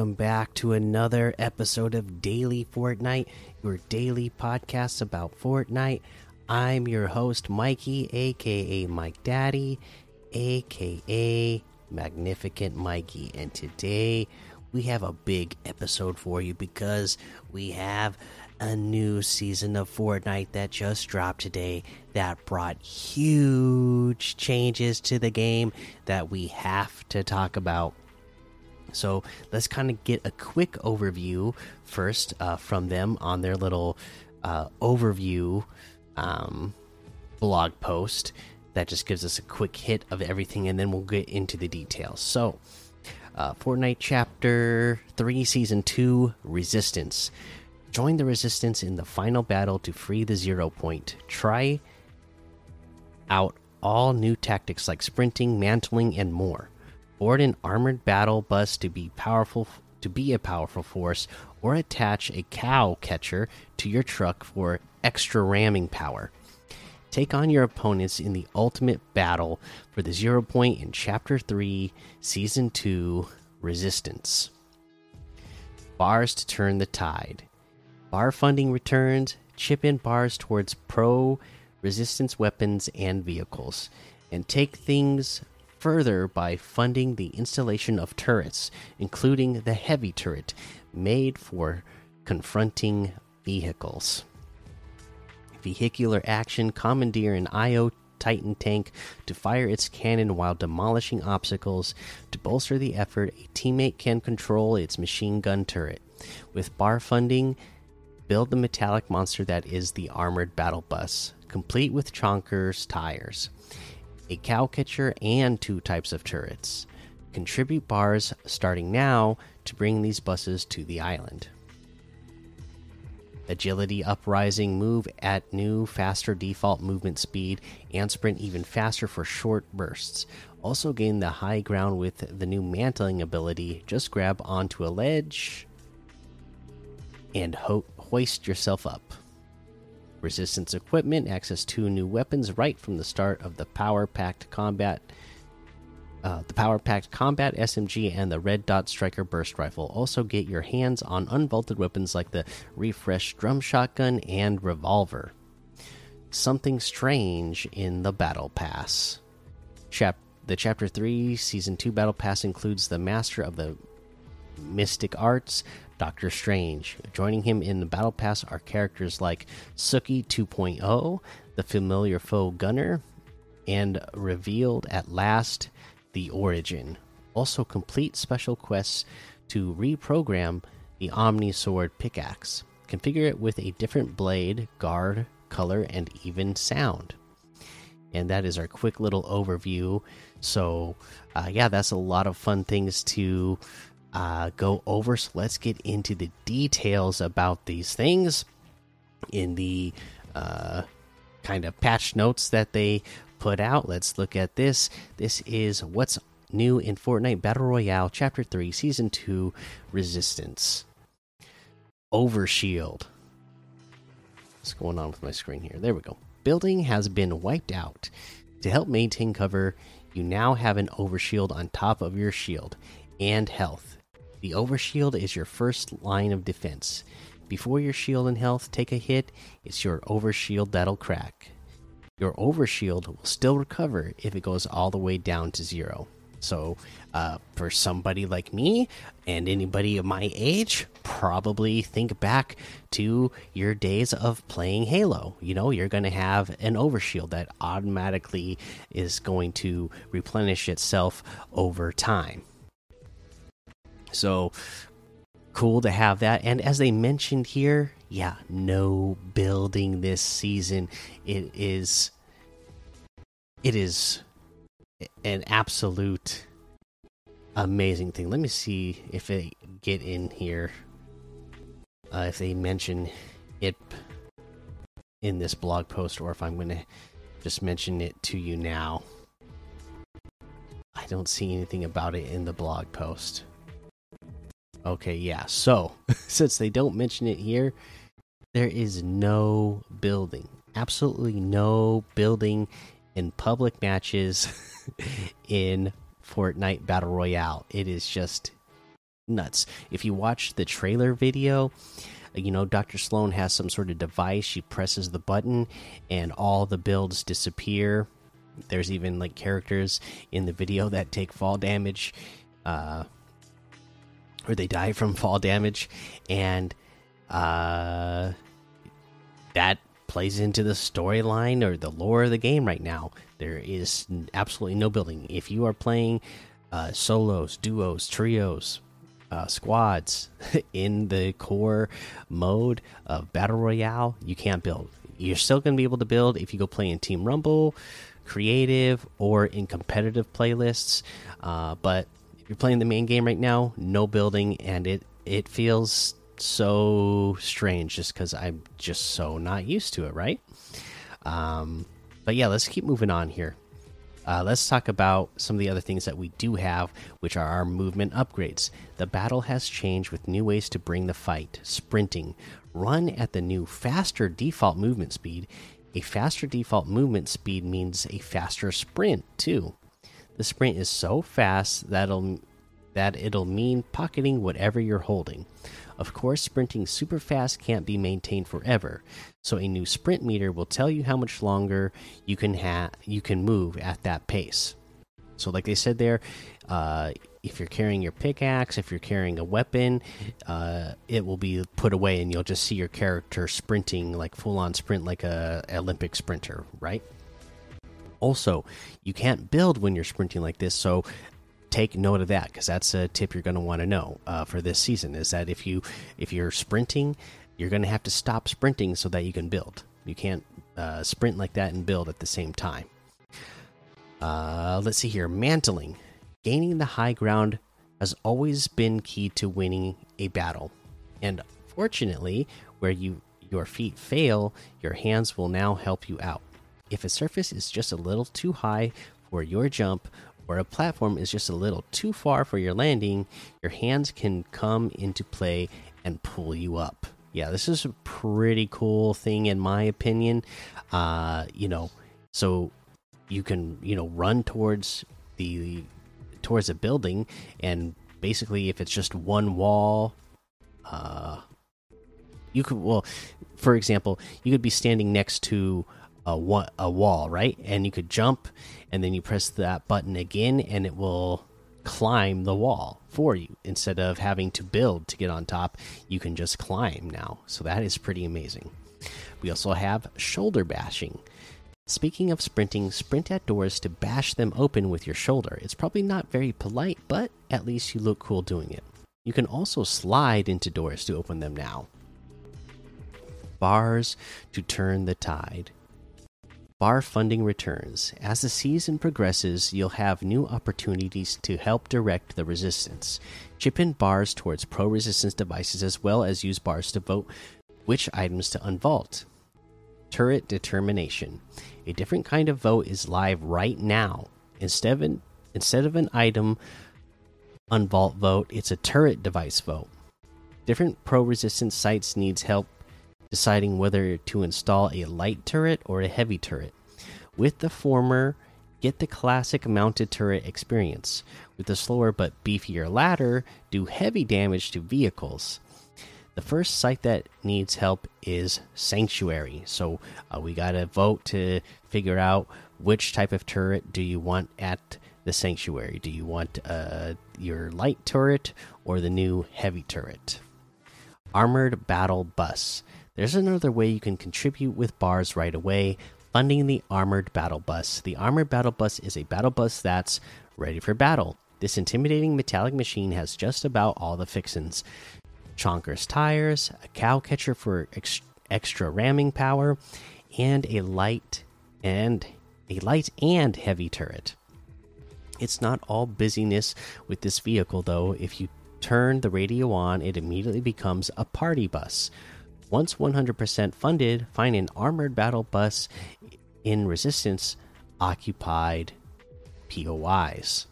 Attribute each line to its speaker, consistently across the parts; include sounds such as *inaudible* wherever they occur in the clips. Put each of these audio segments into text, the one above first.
Speaker 1: Welcome back to another episode of Daily Fortnite, your daily podcast about Fortnite. I'm your host, Mikey, aka Mike Daddy, aka Magnificent Mikey. And today we have a big episode for you because we have a new season of Fortnite that just dropped today that brought huge changes to the game that we have to talk about. So let's kind of get a quick overview first uh, from them on their little uh, overview um, blog post that just gives us a quick hit of everything, and then we'll get into the details. So, uh, Fortnite Chapter 3, Season 2 Resistance. Join the Resistance in the final battle to free the zero point. Try out all new tactics like sprinting, mantling, and more board an armored battle bus to be powerful to be a powerful force or attach a cow catcher to your truck for extra ramming power. Take on your opponents in the ultimate battle for the zero point in chapter 3 season 2 resistance. Bars to turn the tide. Bar funding returns chip in bars towards pro resistance weapons and vehicles. And take things further by funding the installation of turrets, including the heavy turret made for confronting vehicles. Vehicular action commandeer an IO Titan tank to fire its cannon while demolishing obstacles. To bolster the effort, a teammate can control its machine gun turret. With bar funding, build the metallic monster that is the armored battle bus, complete with chonkers tires a cow catcher, and two types of turrets. Contribute bars starting now to bring these buses to the island. Agility uprising move at new, faster default movement speed and sprint even faster for short bursts. Also gain the high ground with the new mantling ability. Just grab onto a ledge and ho hoist yourself up. Resistance equipment access two new weapons right from the start of the power packed combat. Uh, the power packed combat SMG and the red dot striker burst rifle. Also, get your hands on unvaulted weapons like the refreshed drum shotgun and revolver. Something strange in the battle pass. Chap the chapter 3 season 2 battle pass includes the master of the mystic arts Doctor Strange. Joining him in the Battle Pass are characters like Tsuki 2.0, the familiar foe Gunnar, and revealed at last, the Origin. Also, complete special quests to reprogram the Omni Sword pickaxe. Configure it with a different blade, guard, color, and even sound. And that is our quick little overview. So, uh, yeah, that's a lot of fun things to uh, go over. So let's get into the details about these things in the uh, kind of patch notes that they put out. Let's look at this. This is what's new in Fortnite Battle Royale, Chapter 3, Season 2 Resistance. Overshield. What's going on with my screen here? There we go. Building has been wiped out. To help maintain cover, you now have an overshield on top of your shield and health. The overshield is your first line of defense. Before your shield and health take a hit, it's your overshield that'll crack. Your overshield will still recover if it goes all the way down to zero. So, uh, for somebody like me and anybody of my age, probably think back to your days of playing Halo. You know, you're going to have an overshield that automatically is going to replenish itself over time. So cool to have that. And as they mentioned here, yeah, no building this season. It is it is an absolute amazing thing. Let me see if they get in here. Uh, if they mention it in this blog post or if I'm going to just mention it to you now. I don't see anything about it in the blog post. Okay, yeah. So, *laughs* since they don't mention it here, there is no building. Absolutely no building in public matches *laughs* in Fortnite Battle Royale. It is just nuts. If you watch the trailer video, you know Dr. Slone has some sort of device. She presses the button, and all the builds disappear. There's even like characters in the video that take fall damage, uh, or they die from fall damage, and uh, that plays into the storyline or the lore of the game right now. There is absolutely no building. If you are playing uh, solos, duos, trios, uh, squads *laughs* in the core mode of battle royale, you can't build. You're still going to be able to build if you go play in Team Rumble, creative, or in competitive playlists. Uh, but you're playing the main game right now, no building, and it it feels so strange just because I'm just so not used to it, right? Um, but yeah, let's keep moving on here. Uh, let's talk about some of the other things that we do have, which are our movement upgrades. The battle has changed with new ways to bring the fight. Sprinting. Run at the new faster default movement speed. A faster default movement speed means a faster sprint, too. The sprint is so fast that'll that it'll mean pocketing whatever you're holding. Of course, sprinting super fast can't be maintained forever, so a new sprint meter will tell you how much longer you can have you can move at that pace. So, like they said there, uh, if you're carrying your pickaxe, if you're carrying a weapon, uh, it will be put away, and you'll just see your character sprinting like full on sprint, like a Olympic sprinter, right? Also, you can't build when you're sprinting like this, so take note of that because that's a tip you're going to want to know uh, for this season. Is that if you if you're sprinting, you're going to have to stop sprinting so that you can build. You can't uh, sprint like that and build at the same time. Uh, let's see here. Mantling, gaining the high ground has always been key to winning a battle, and fortunately, where you your feet fail, your hands will now help you out. If a surface is just a little too high for your jump or a platform is just a little too far for your landing, your hands can come into play and pull you up. Yeah, this is a pretty cool thing in my opinion. Uh, you know, so you can, you know, run towards the towards a building and basically if it's just one wall uh you could well for example you could be standing next to a, a wall right? And you could jump and then you press that button again and it will climb the wall for you. Instead of having to build to get on top you can just climb now. So that is pretty amazing. We also have shoulder bashing. Speaking of sprinting sprint at doors to bash them open with your shoulder. It's probably not very polite but at least you look cool doing it. You can also slide into doors to open them now. Bars to turn the tide bar funding returns. As the season progresses, you'll have new opportunities to help direct the resistance. Chip in bars towards pro resistance devices as well as use bars to vote which items to unvault. Turret Determination. A different kind of vote is live right now. Instead of an, instead of an item unvault vote, it's a turret device vote. Different pro resistance sites needs help deciding whether to install a light turret or a heavy turret. With the former, get the classic mounted turret experience. With the slower but beefier latter, do heavy damage to vehicles. The first site that needs help is Sanctuary. So uh, we got to vote to figure out which type of turret do you want at the Sanctuary. Do you want uh, your light turret or the new heavy turret? Armored Battle Bus. There's another way you can contribute with bars right away funding the Armored Battle Bus. The Armored Battle Bus is a battle bus that's ready for battle. This intimidating metallic machine has just about all the fixins chonkers tires, a cow catcher for ex extra ramming power, and a light and a light and heavy turret. It's not all busyness with this vehicle though. If you turn the radio on, it immediately becomes a party bus. Once 100% funded, find an armored battle bus in resistance occupied POIs.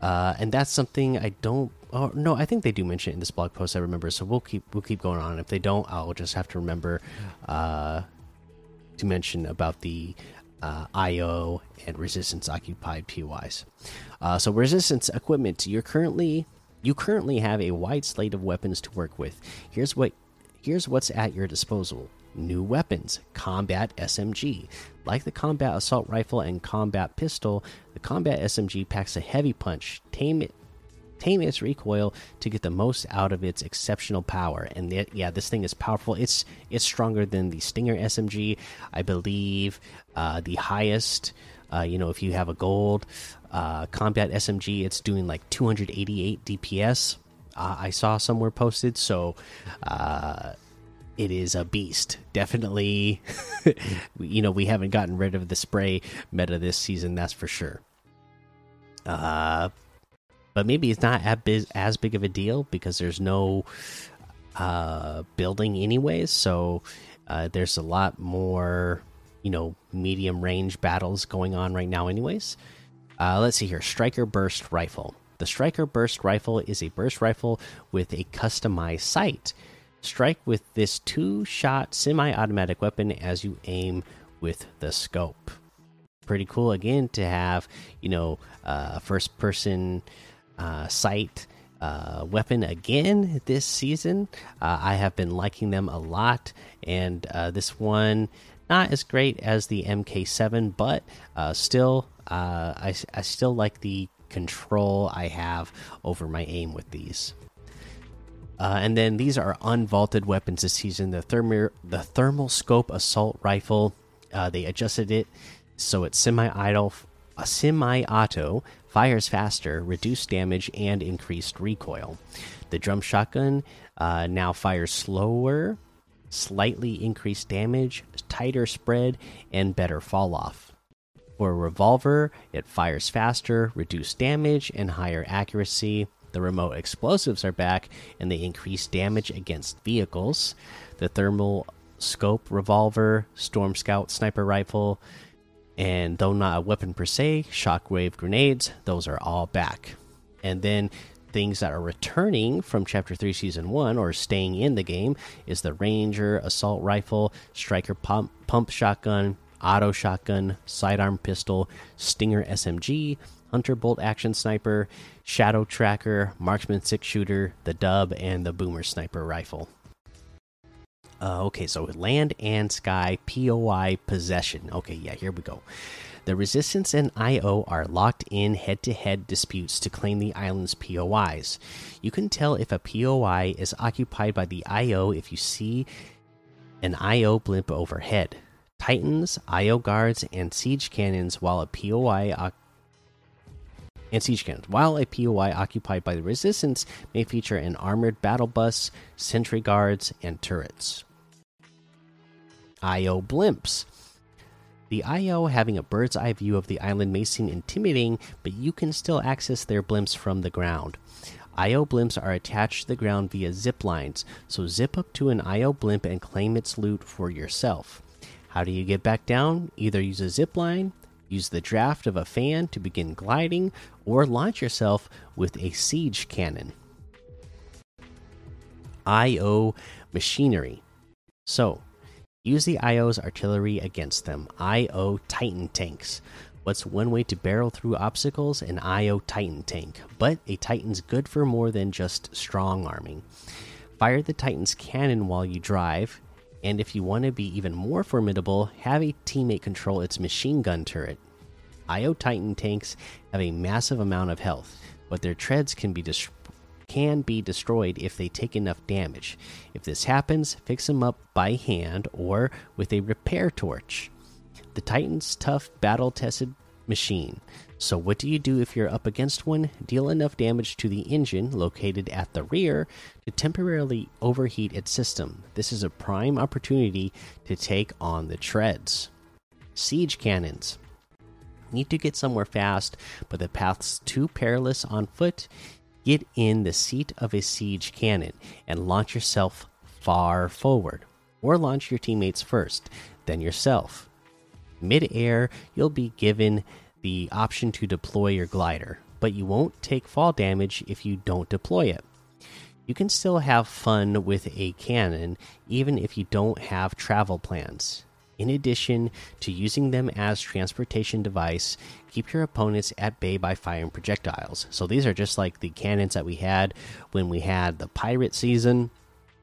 Speaker 1: Uh, and that's something I don't. Oh no, I think they do mention it in this blog post. I remember, so we'll keep we'll keep going on. If they don't, I'll just have to remember uh, to mention about the uh, IO and resistance occupied POIs. Uh, so resistance equipment. You're currently You currently have a wide slate of weapons to work with. Here's what here's what's at your disposal. New weapons, combat SMG. Like the combat assault rifle and combat pistol, the combat SMG packs a heavy punch. Tame it tame its recoil to get the most out of its exceptional power. And yeah, this thing is powerful. It's it's stronger than the Stinger SMG, I believe. Uh, the highest, uh, you know, if you have a gold uh, combat SMG, it's doing like 288 DPS. Uh, I saw somewhere posted, so uh, it is a beast. Definitely, *laughs* you know, we haven't gotten rid of the spray meta this season, that's for sure. Uh, but maybe it's not as big of a deal because there's no uh, building anyways. So uh, there's a lot more, you know, medium range battles going on right now, anyways. Uh, let's see here Striker Burst Rifle. The Striker Burst Rifle is a burst rifle with a customized sight. Strike with this two shot semi automatic weapon as you aim with the scope. Pretty cool again to have, you know, uh, first person uh, sight uh, weapon again this season. Uh, I have been liking them a lot, and uh, this one not as great as the MK7, but uh, still, uh, I, I still like the control I have over my aim with these. Uh, and then these are unvaulted weapons this season. The thermal the thermal scope assault rifle. they adjusted it so it's semi-idle, a semi-auto fires faster, reduced damage, and increased recoil. The drum shotgun uh, now fires slower, slightly increased damage, tighter spread, and better fall off. For a revolver, it fires faster, reduced damage, and higher accuracy. The remote explosives are back and they increase damage against vehicles. The thermal scope revolver, storm scout sniper rifle, and though not a weapon per se, shockwave grenades, those are all back. And then things that are returning from Chapter 3 Season 1 or staying in the game is the Ranger assault rifle, striker pump, pump shotgun, auto shotgun, sidearm pistol, Stinger SMG, Hunter bolt action sniper, shadow tracker, marksman six shooter, the dub, and the boomer sniper rifle. Uh, okay, so land and sky POI possession. Okay, yeah, here we go. The Resistance and IO are locked in head to head disputes to claim the island's POIs. You can tell if a POI is occupied by the IO if you see an IO blimp overhead. Titans, IO guards, and siege cannons, while a POI and siege cannons. While a POI occupied by the Resistance may feature an armored battle bus, sentry guards, and turrets. IO blimps. The IO having a bird's eye view of the island may seem intimidating, but you can still access their blimps from the ground. IO blimps are attached to the ground via zip lines, so zip up to an IO blimp and claim its loot for yourself. How do you get back down? Either use a zip line, use the draft of a fan to begin gliding, or launch yourself with a siege cannon. IO machinery. So, Use the IO's artillery against them. IO Titan tanks. What's one way to barrel through obstacles? An IO Titan tank. But a Titan's good for more than just strong arming. Fire the Titan's cannon while you drive, and if you want to be even more formidable, have a teammate control its machine gun turret. IO Titan tanks have a massive amount of health, but their treads can be destroyed can be destroyed if they take enough damage. If this happens, fix them up by hand or with a repair torch. The Titan's tough, battle tested machine. So, what do you do if you're up against one? Deal enough damage to the engine located at the rear to temporarily overheat its system. This is a prime opportunity to take on the treads. Siege cannons. Need to get somewhere fast, but the path's too perilous on foot. Get in the seat of a siege cannon and launch yourself far forward, or launch your teammates first, then yourself. Mid air, you'll be given the option to deploy your glider, but you won't take fall damage if you don't deploy it. You can still have fun with a cannon even if you don't have travel plans. In addition to using them as transportation device, keep your opponents at bay by firing projectiles. So these are just like the cannons that we had when we had the pirate season.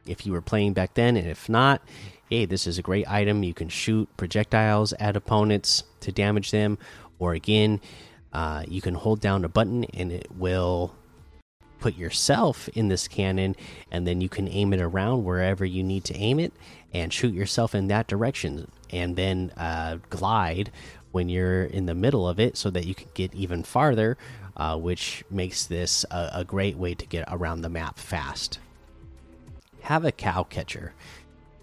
Speaker 1: If you were playing back then, and if not, hey, this is a great item. You can shoot projectiles at opponents to damage them, or again, uh, you can hold down a button and it will put yourself in this cannon, and then you can aim it around wherever you need to aim it and shoot yourself in that direction, and then uh, glide when you're in the middle of it so that you can get even farther, uh, which makes this a, a great way to get around the map fast. Have a cow catcher.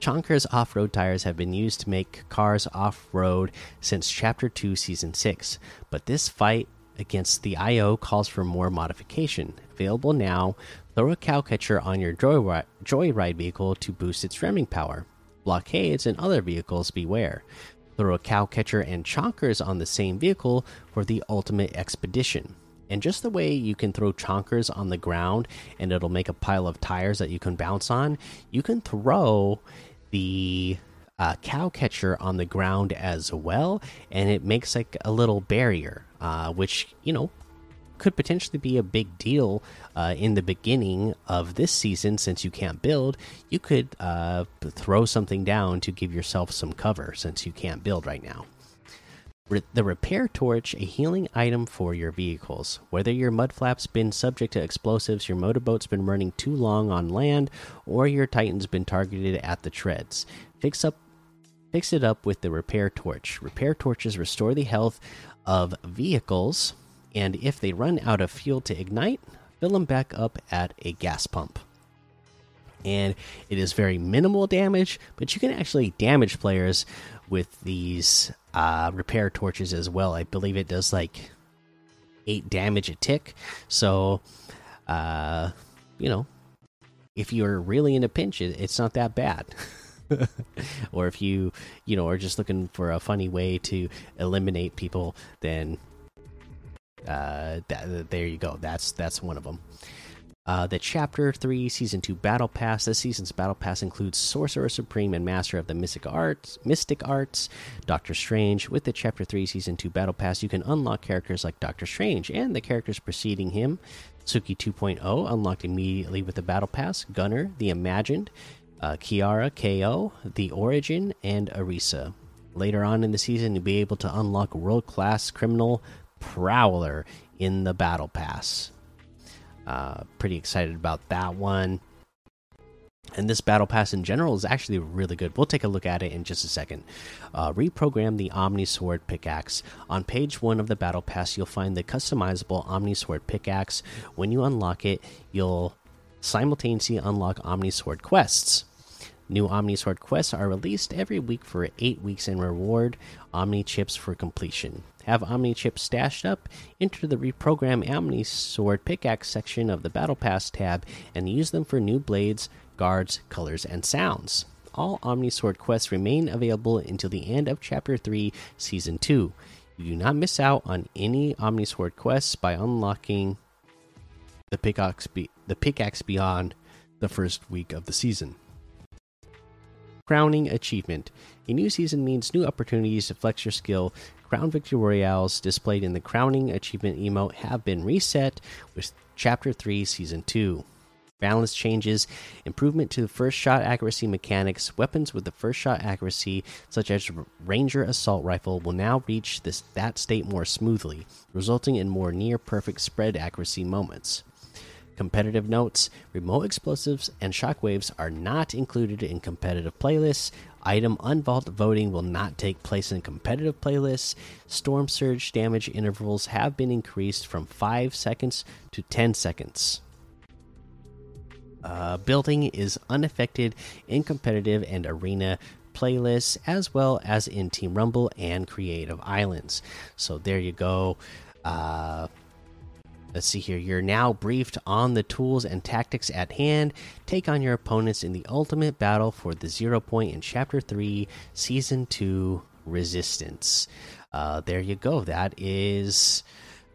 Speaker 1: Chonker's off road tires have been used to make cars off road since Chapter 2, Season 6, but this fight against the IO calls for more modification. Available now, throw a cow catcher on your joyride, joyride vehicle to boost its ramming power. Blockades and other vehicles beware. Throw a cow catcher and chonkers on the same vehicle for the ultimate expedition. And just the way you can throw chonkers on the ground and it'll make a pile of tires that you can bounce on, you can throw the uh, cow catcher on the ground as well, and it makes like a little barrier, uh, which you know could potentially be a big deal uh, in the beginning of this season since you can't build. You could uh, throw something down to give yourself some cover since you can't build right now. Re the repair torch, a healing item for your vehicles. Whether your mudflap's been subject to explosives, your motorboat's been running too long on land, or your titan's been targeted at the treads, fix up Fix it up with the repair torch. Repair torches restore the health of vehicles, and if they run out of fuel to ignite, fill them back up at a gas pump. And it is very minimal damage, but you can actually damage players with these uh, repair torches as well. I believe it does like eight damage a tick. So, uh, you know, if you're really in a pinch, it's not that bad. *laughs* or if you you know are just looking for a funny way to eliminate people then uh that, there you go. That's that's one of them. Uh, the chapter 3 season 2 battle pass. This season's battle pass includes sorcerer supreme and master of the mystic arts mystic arts doctor strange. With the chapter 3 season 2 battle pass you can unlock characters like doctor strange and the characters preceding him. Tsuki 2.0 unlocked immediately with the battle pass. Gunnar the imagined. Uh, Kiara, KO, The Origin, and Arisa. Later on in the season, you'll be able to unlock world class criminal Prowler in the Battle Pass. Uh, pretty excited about that one. And this battle pass in general is actually really good. We'll take a look at it in just a second. Uh, reprogram the Omni Sword pickaxe. On page one of the battle pass, you'll find the customizable Omni Sword pickaxe. When you unlock it, you'll simultaneously unlock Omni Sword quests. New Omni Sword quests are released every week for 8 weeks and reward Omni chips for completion. Have Omni chips stashed up, enter the reprogram Omni Sword pickaxe section of the Battle Pass tab and use them for new blades, guards, colors, and sounds. All Omni Sword quests remain available until the end of Chapter 3, Season 2. You do not miss out on any Omni Sword quests by unlocking the pickaxe, the pickaxe beyond the first week of the season. Crowning Achievement. A new season means new opportunities to flex your skill. Crown Victory Royales displayed in the Crowning Achievement emote have been reset with Chapter 3, Season 2. Balance changes, improvement to the first shot accuracy mechanics. Weapons with the first shot accuracy, such as Ranger Assault Rifle, will now reach this, that state more smoothly, resulting in more near perfect spread accuracy moments. Competitive notes remote explosives and shockwaves are not included in competitive playlists. Item unvault voting will not take place in competitive playlists. Storm surge damage intervals have been increased from 5 seconds to 10 seconds. Uh, building is unaffected in competitive and arena playlists as well as in Team Rumble and Creative Islands. So there you go. Uh, Let's see here. You're now briefed on the tools and tactics at hand. Take on your opponents in the ultimate battle for the zero point in Chapter 3, Season 2 Resistance. Uh, there you go. That is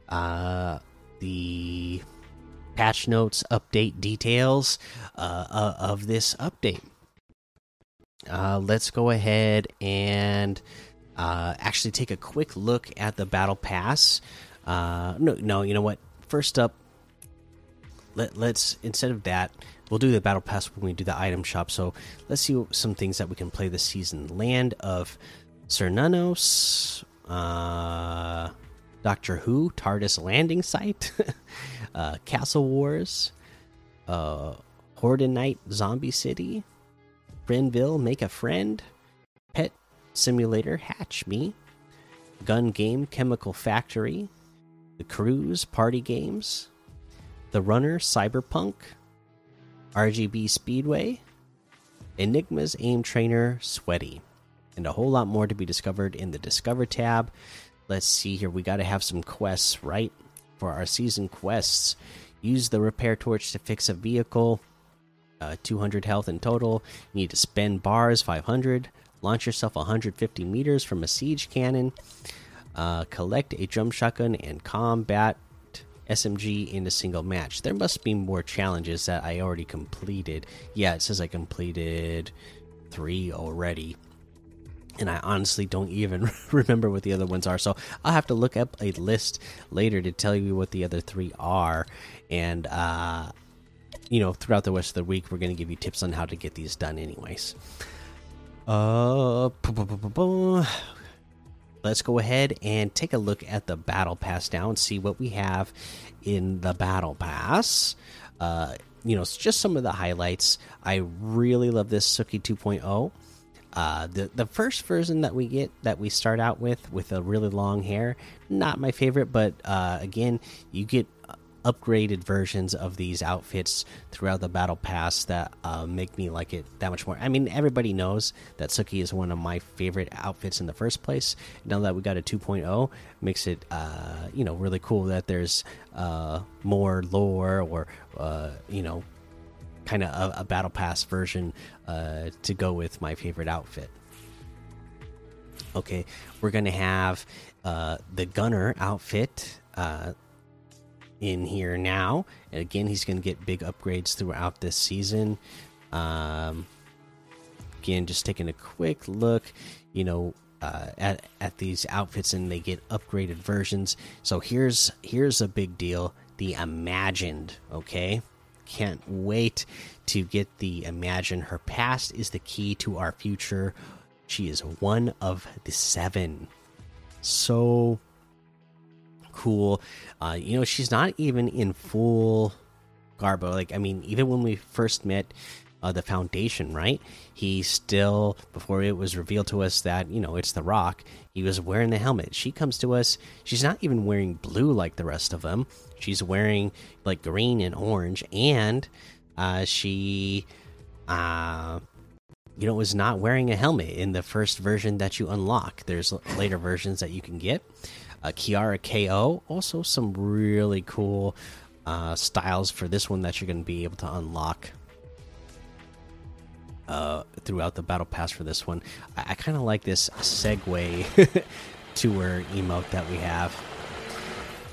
Speaker 1: uh, the patch notes update details uh, uh of this update. uh, let's go ahead and uh, actually take a quick look at the battle pass. No, no, you know what? First up, let, let's instead of that, we'll do the battle pass when we do the item shop. So let's see some things that we can play this season. Land of Cernunnos, uh, Doctor Who, TARDIS landing site, *laughs* uh, Castle Wars, uh, Horde Night, Zombie City, Friendville, Make a Friend, Pet Simulator, Hatch Me, Gun Game, Chemical Factory, The Cruise, Party Games, The Runner, Cyberpunk, RGB Speedway, Enigma's Aim Trainer, Sweaty, and a whole lot more to be discovered in the Discover tab. Let's see here. We got to have some quests, right? For our season quests, use the repair torch to fix a vehicle. Uh, 200 health in total. You need to spend bars 500. Launch yourself 150 meters from a siege cannon. Uh, collect a drum shotgun and combat SMG in a single match. There must be more challenges that I already completed. Yeah, it says I completed three already and I honestly don't even *laughs* remember what the other ones are. So I'll have to look up a list later to tell you what the other three are. And, uh, you know, throughout the rest of the week, we're going to give you tips on how to get these done, anyways. Uh, let's go ahead and take a look at the battle pass now and see what we have in the battle pass. Uh, you know, it's just some of the highlights. I really love this Tsuki 2.0 uh, the the first version that we get that we start out with with a really long hair, not my favorite, but uh, again, you get upgraded versions of these outfits throughout the battle pass that uh, make me like it that much more. I mean, everybody knows that Tsuki is one of my favorite outfits in the first place. Now that we got a 2.0, makes it uh, you know really cool that there's uh, more lore or uh, you know kind of a, a, battle pass version uh, to go with my favorite outfit. Okay, we're gonna have uh, the gunner outfit in here now, and again, he's gonna get big upgrades throughout this season. Um, again, just taking a quick look, you know, uh, at at these outfits, and they get upgraded versions. So here's here's a big deal: the imagined. Okay, can't wait to get the Imagine. Her past is the key to our future. She is one of the seven. So cool. Uh, you know, she's not even in full garbo. Like, I mean, even when we first met uh, the Foundation, right? He still, before it was revealed to us that, you know, it's The Rock, he was wearing the helmet. She comes to us, she's not even wearing blue like the rest of them. She's wearing like green and orange, and uh, she, uh, you know, was not wearing a helmet in the first version that you unlock. There's later versions that you can get. Uh, Kiara KO, also some really cool uh, styles for this one that you're going to be able to unlock uh, throughout the battle pass for this one. I, I kind of like this segue *laughs* to her emote that we have.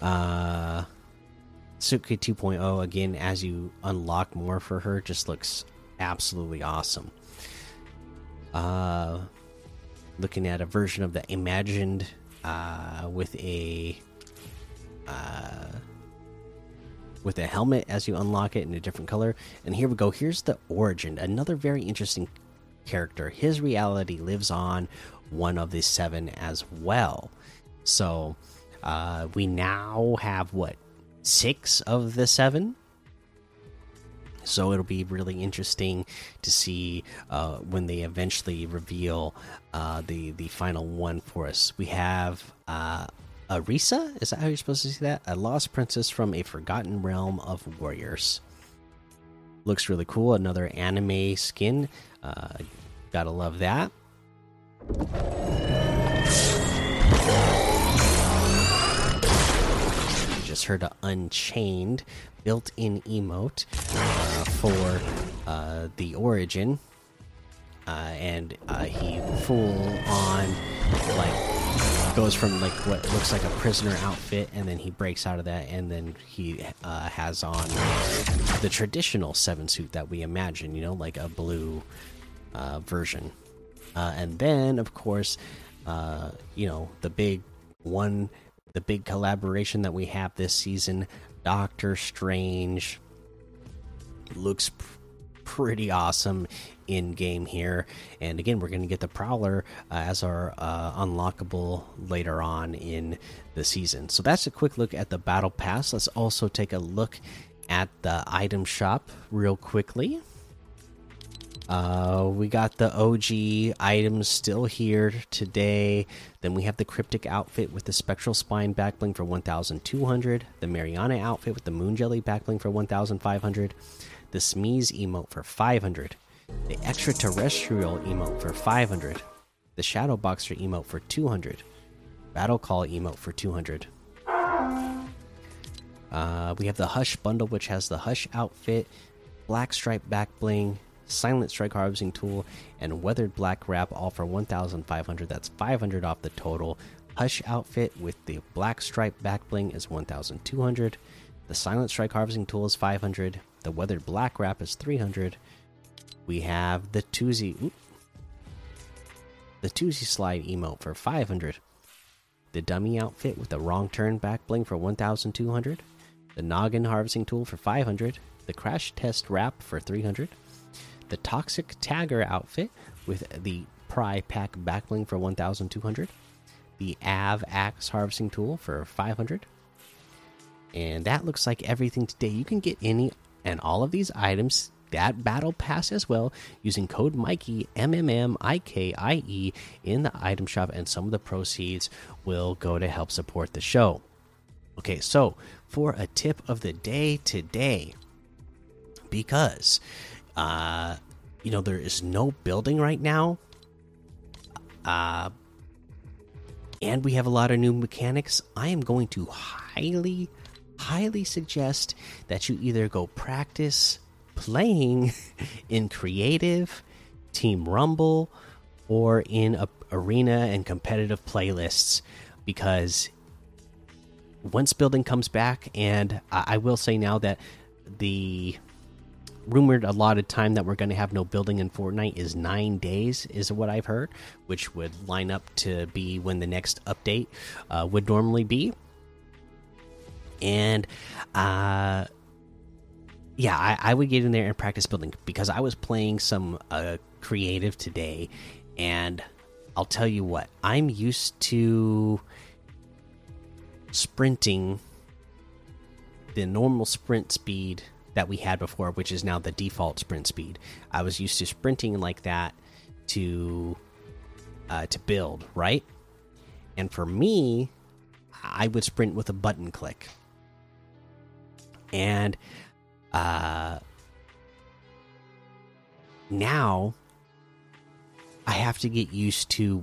Speaker 1: Uh, Tsuki 2.0 again as you unlock more for her just looks absolutely awesome. Uh, looking at a version of the imagined uh, with a uh, with a helmet as you unlock it in a different color. And here we go. Here's the origin. Another very interesting character. His reality lives on one of the seven as well. So uh, we now have what six of the seven. So it'll be really interesting to see uh, when they eventually reveal uh, the the final one for us. We have uh, Arisa? Is that how you're supposed to see that? A lost princess from a forgotten realm of warriors. Looks really cool. Another anime skin. Uh, gotta love that. Just heard an Unchained built in emote for uh, the origin. Uh, and uh, he full on like goes from like what looks like a prisoner outfit, and then he breaks out of that, and then he uh, has on the traditional seven suit that we imagine. You know, like a blue, uh, version. Uh, and then, of course, you know the big one, the big collaboration that we have this season, Doctor Strange looks pretty awesome in game here. And again, we're going to get the Prowler uh, as our uh, unlockable later on in the season. So that's a quick look at the Battle Pass. Let's also take a look at the item shop real quickly. Uh, we got the OG items still here today. Then we have the Cryptic outfit with the Spectral Spine backbling for 1,200. The Mariana outfit with the Moon Jelly backbling for 1,500 the Smeeze emote for 500, the Extraterrestrial emote for 500, the Shadow Boxer emote for 200, Battle Call emote for 200. Uh, we have the Hush bundle, which has the Hush outfit, Black Stripe back bling, Silent Strike harvesting tool, and Weathered Black wrap, all for 1,500. That's 500 off the total. Hush outfit with the Black Stripe back bling is 1,200. The Silent Strike harvesting tool is 500. The Weathered Black Wrap is 300. We have the Toosie. the Toosie Slide emote for 500. The Dummy outfit with the Wrong Turn back bling for 1,200. The Noggin Harvesting Tool for 500. The Crash Test Wrap for 300. The Toxic Tagger outfit with the Pry Pack back bling for 1,200. The Av Axe Harvesting Tool for 500. And that looks like everything today. You can get any and all of these items that battle pass as well using code Mikey M M M I K I E in the item shop, and some of the proceeds will go to help support the show. Okay, so for a tip of the day today, because uh, you know there is no building right now, uh, and we have a lot of new mechanics. I am going to highly highly suggest that you either go practice playing *laughs* in creative, Team Rumble, or in a, arena and competitive playlists because once building comes back, and I, will say now that the rumored allotted time that we're going to have no building in Fortnite is nine days, is what I've heard, which would line up to be when the next update uh, would normally be and uh yeah I, I, would get in there and practice building because i was playing some uh creative today. And i'll tell you what i'm used to sprinting the normal sprint speed that we had before which is now the default sprint speed. I was used to sprinting like that to uh to build right? And for me i would sprint with a button click and uh, now I have to get used to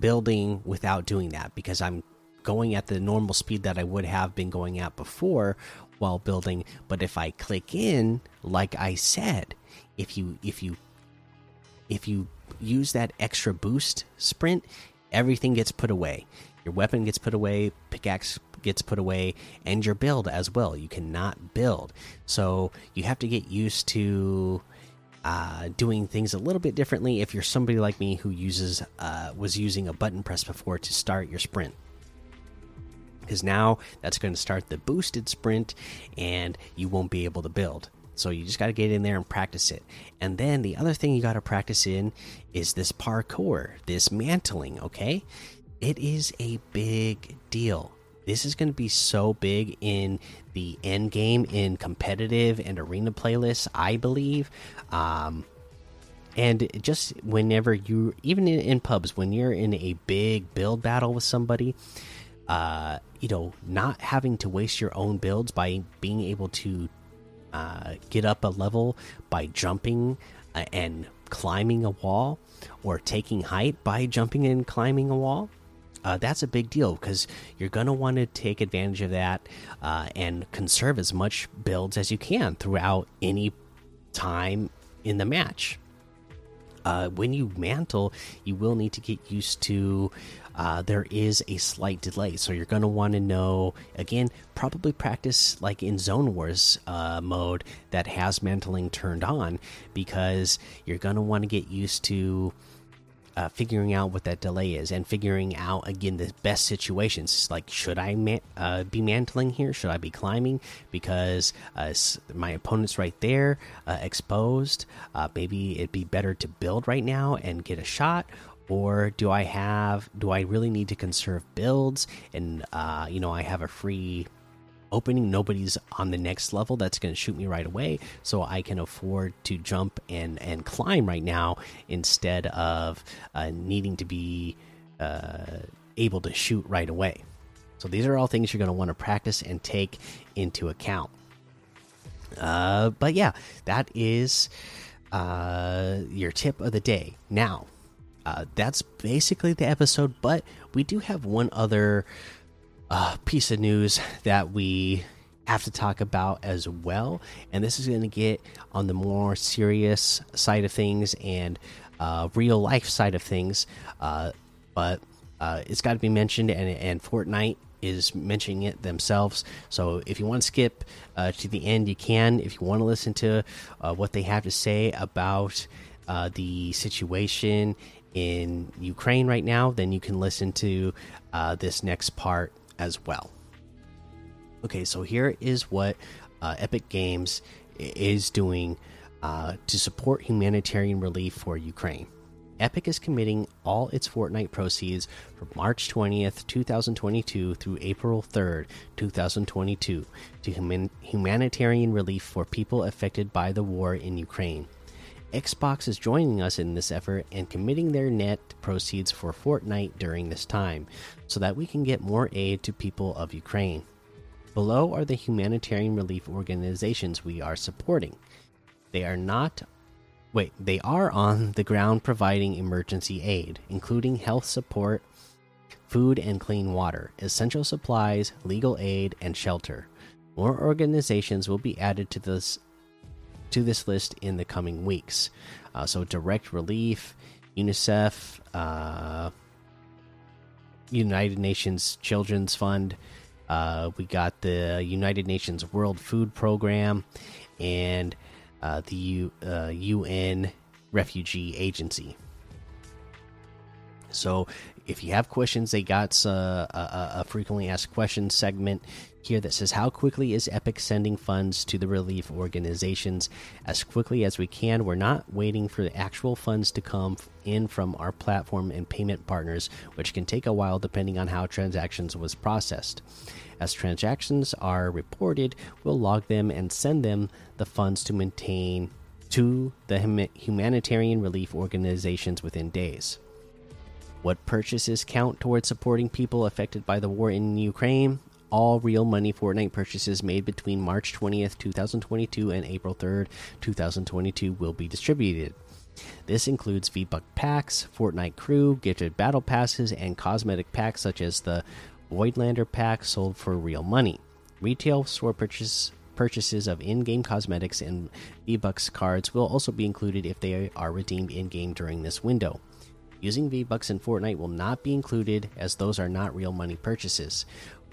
Speaker 1: building without doing that because I'm going at the normal speed that I would have been going at before while building. But if I click in like I said if you if you if you use that extra boost sprint everything gets put away. Your weapon gets put away pickaxe gets put away and your build as well. You cannot build. So you have to get used to uh, doing things a little bit differently if you're somebody like me who uses uh, was using a button press before to start your sprint. Because now that's going to start the boosted sprint and you won't be able to build. So you just got to get in there and practice it. And then the other thing you got to practice in is this parkour this mantling okay? It is a big deal this is going to be so big in the end game in competitive and arena playlists, I believe. Um, and just whenever you, even in, in, pubs, when you're in a big build battle with somebody, uh, you know, not having to waste your own builds by being able to uh, get up a level by jumping uh, and climbing a wall, or taking height by jumping and climbing a wall uh, that's a big deal because you're going to want to take advantage of that uh, and conserve as much builds as you can throughout any time in the match. Uh, when you mantle, you will need to get used to uh, there is a slight delay. So you're going to want to know again, probably practice like in Zone Wars uh, mode that has mantling turned on because you're going to want to get used to uh, figuring out what that delay is and figuring out again the best situations. Like, should I man uh, be mantling here? Should I be climbing because uh, my opponent's right there, uh, exposed? Uh, maybe it'd be better to build right now and get a shot. Or do I have? Do I really need to conserve builds? And uh, you know, I have a free opening. Nobody's on the next level that's going to shoot me right away, so I can afford to jump and and climb right now instead of uh, needing to be uh, able to shoot right away. So these are all things you're going to want to practice and take into account. Uh, but yeah, that is uh, your tip of the day. Now, uh, that's basically the episode, but we do have one other uh, piece of news that we have to talk about as well. And this is going to get on the more serious side of things and uh, real life side of things. Uh, but uh, it's got to be mentioned, and, and Fortnite is mentioning it themselves. So if you want to skip uh, to the end, you can. If you want to listen to uh, what they have to say about uh, the situation in Ukraine right now, then you can listen to this next part as well. Okay, so here is what uh, Epic Games is doing uh, to support humanitarian relief for Ukraine. Epic is committing all its Fortnite proceeds from March 20th, 2022 through April 3rd, 2022 to human humanitarian relief for people affected by the war in Ukraine. Xbox is joining us in this effort and committing their net proceeds for Fortnite during this time so that we can get more aid to people of Ukraine. Below are the humanitarian relief organizations we are supporting. They are not wait, they are on the ground providing emergency aid, including health support, food and clean water, essential supplies, legal aid, and shelter. More organizations will be added to this to this list in the coming weeks. Uh, so, Direct Relief, UNICEF, uh, United Nations Children's Fund. Uh, we got the United Nations World Food Program and uh, the U, UN uh, Refugee Agency. So, if you have questions, they got uh, a, a, frequently asked questions segment here that says, How quickly is Epic sending funds to the relief organizations? As quickly as we can. We're not waiting for the actual funds to come in from our platform and payment partners, which can take a while depending on how transactions was processed. As transactions are reported, we'll log them and send them the funds to maintain to the humanitarian relief organizations within days. What purchases count towards supporting people affected by the war in Ukraine? All real money Fortnite purchases made between March 20th, 2022 and April 3rd, 2022 will be distributed. This includes V-Buck packs, Fortnite crew, gifted battle passes, and cosmetic packs such as the Voidlander pack sold for real money. Retail store purchase, purchases of in-game cosmetics and V-Bucks cards will also be included if they are redeemed in-game during this window. Using V-Bucks in Fortnite will not be included as those are not real money purchases.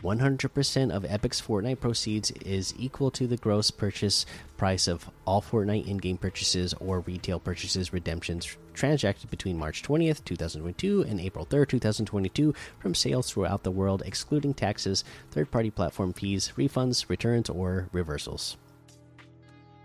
Speaker 1: 100% of Epic's Fortnite proceeds is equal to the gross purchase price of all Fortnite in game purchases or retail purchases redemptions transacted between March 20th, 2022 and April 3rd, 2022 from sales throughout the world, excluding taxes, third party platform fees, refunds, returns, or reversals.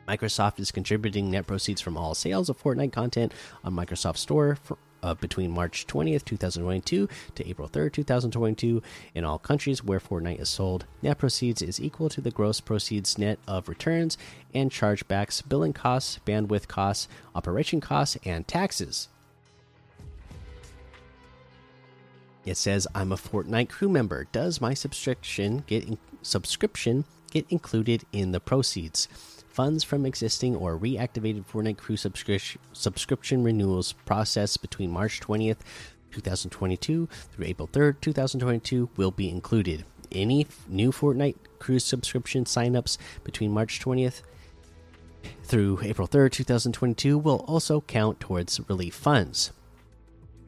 Speaker 1: Microsoft is contributing net proceeds from all sales of Fortnite content on Microsoft Store for, uh, between March 20th, 2022 to April 3rd, 2022 in all countries where Fortnite is sold. Net proceeds is equal to the gross proceeds net of returns and chargebacks, billing costs, bandwidth costs, operation costs, and taxes. It says I'm a Fortnite crew member. Does my subscription get subscription get included in the proceeds? Funds from existing or reactivated Fortnite Crew subscri subscription renewals processed between March 20th, 2022 through April 3rd, 2022 will be included. Any new Fortnite Crew subscription signups between March 20th through April 3rd, 2022 will also count towards relief funds.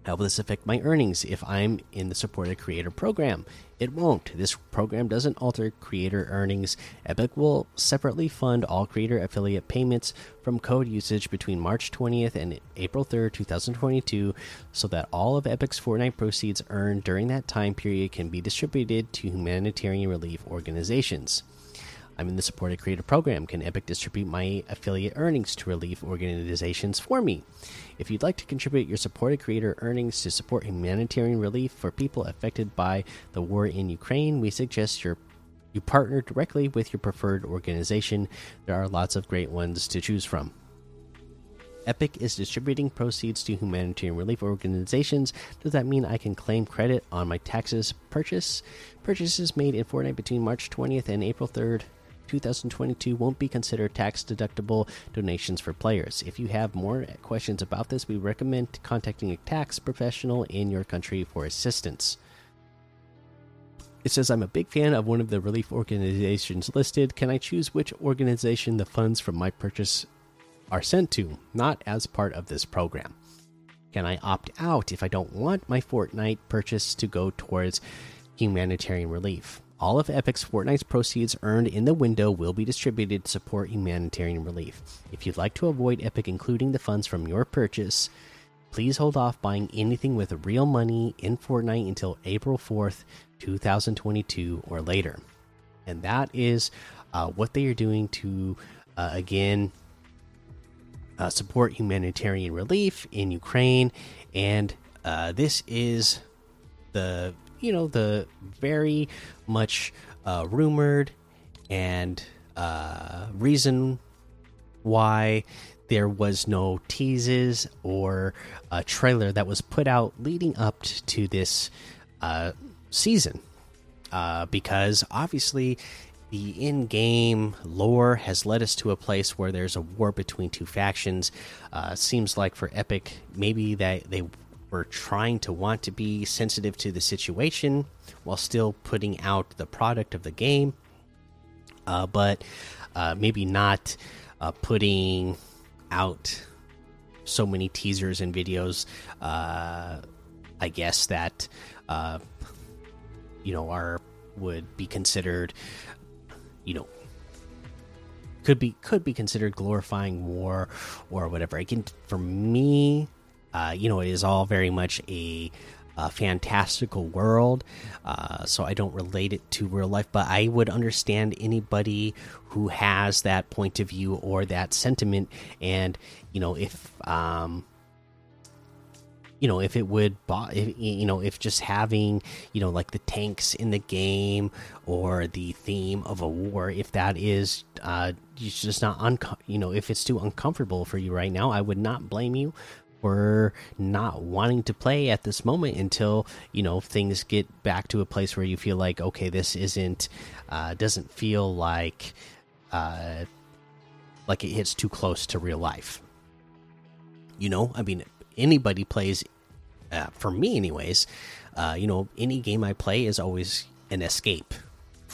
Speaker 1: How will this affect my earnings if I'm in the supported creator program? It won't. This program doesn't alter creator earnings. Epic will separately fund all creator affiliate payments from code usage between March 20th and April 3rd, 2022, so that all of Epic's Fortnite proceeds earned during that time period can be distributed to humanitarian relief organizations. I'm in the supported creator program. Can Epic distribute my affiliate earnings to relief organizations for me? If you'd like to contribute your supported creator earnings to support humanitarian relief for people affected by the war in Ukraine, we suggest your you partner directly with your preferred organization. There are lots of great ones to choose from. Epic is distributing proceeds to humanitarian relief organizations. Does that mean I can claim credit on my taxes purchase? Purchases made in Fortnite between March 20th and April 3rd 2022 won't be considered tax deductible donations for players. If you have more questions about this, we recommend contacting a tax professional in your country for assistance. It says, I'm a big fan of one of the relief organizations listed. Can I choose which organization the funds from my purchase are sent to, not as part of this program? Can I opt out if I don't want my Fortnite purchase to go towards humanitarian relief? All of Epic's Fortnite's proceeds earned in the window will be distributed to support humanitarian relief. If you'd like to avoid Epic including the funds from your purchase, please hold off buying anything with real money in Fortnite until April 4th, 2022 or later. And that is uh, what they are doing to, uh, again, uh, support humanitarian relief in Ukraine. And uh, this is the you know the very much uh, rumored and uh, reason why there was no teases or a trailer that was put out leading up to this uh, season. Uh, because obviously the in-game lore has led us to a place where there's a war between two factions. Uh, seems like for epic maybe that they were trying to want to be sensitive to the situation while still putting out the product of the game, uh, but uh, maybe not uh, putting out so many teasers and videos. Uh, I guess that uh, you know are would be considered, you know, could be could be considered glorifying war or whatever. Again, for me, uh, you know, it is all very much a, a fantastical world, uh, so I don't relate it to real life. But I would understand anybody who has that point of view or that sentiment, and you know, if um, you know, if it would, you know, if just having, you know, like the tanks in the game or the theme of a war, if that is, uh, just not, you know, if it's too uncomfortable for you right now, I would not blame you or not wanting to play at this moment until you know things get back to a place where you feel like okay this isn't uh, doesn't feel like uh, like it hits too close to real life. You know i mean anybody plays uh, for me anyways uh, you know any game i play is always an escape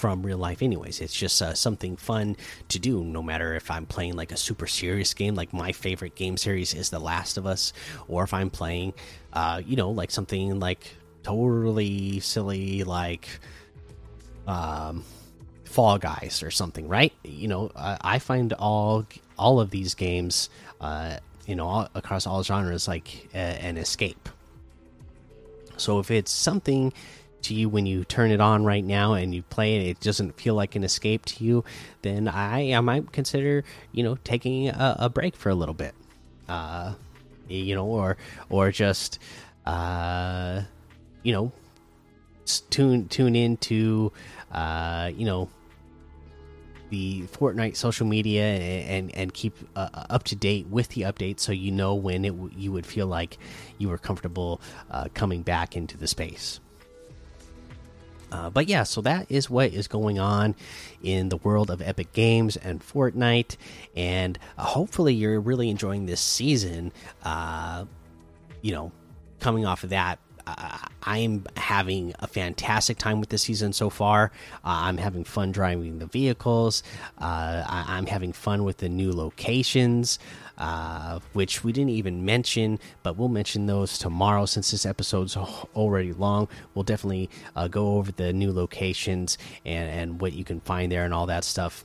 Speaker 1: from real life anyways. It's just uh, something fun to do no matter if i'm playing like a super serious game like my favorite game series is the last of us or if i'm playing uh you know like something like totally silly like um fall guys or something right? You know uh, i find all all of these games uh you know all, across all genres like an escape. So if it's something to you when you turn it on right now and you play it, it doesn't feel like an escape to you, then I I might consider you know taking a, a break for a little bit, uh, you know, or or just uh, you know tune tune into uh, you know the Fortnite social media and and, and keep uh, up to date with the updates, so you know when it you would feel like you were comfortable uh, coming back into the space. Uh, but yeah, so that is what is going on in the world of Epic Games and Fortnite, and uh, hopefully you're really enjoying this season. Uh, you know, coming off of that, I'm having a fantastic time with this season so far. Uh, I'm having fun driving the vehicles. Uh, I am having fun with the new locations, uh, which we didn't even mention, but we'll mention those tomorrow since this episode's already long. We'll definitely uh, go over the new locations and, and what you can find there and all that stuff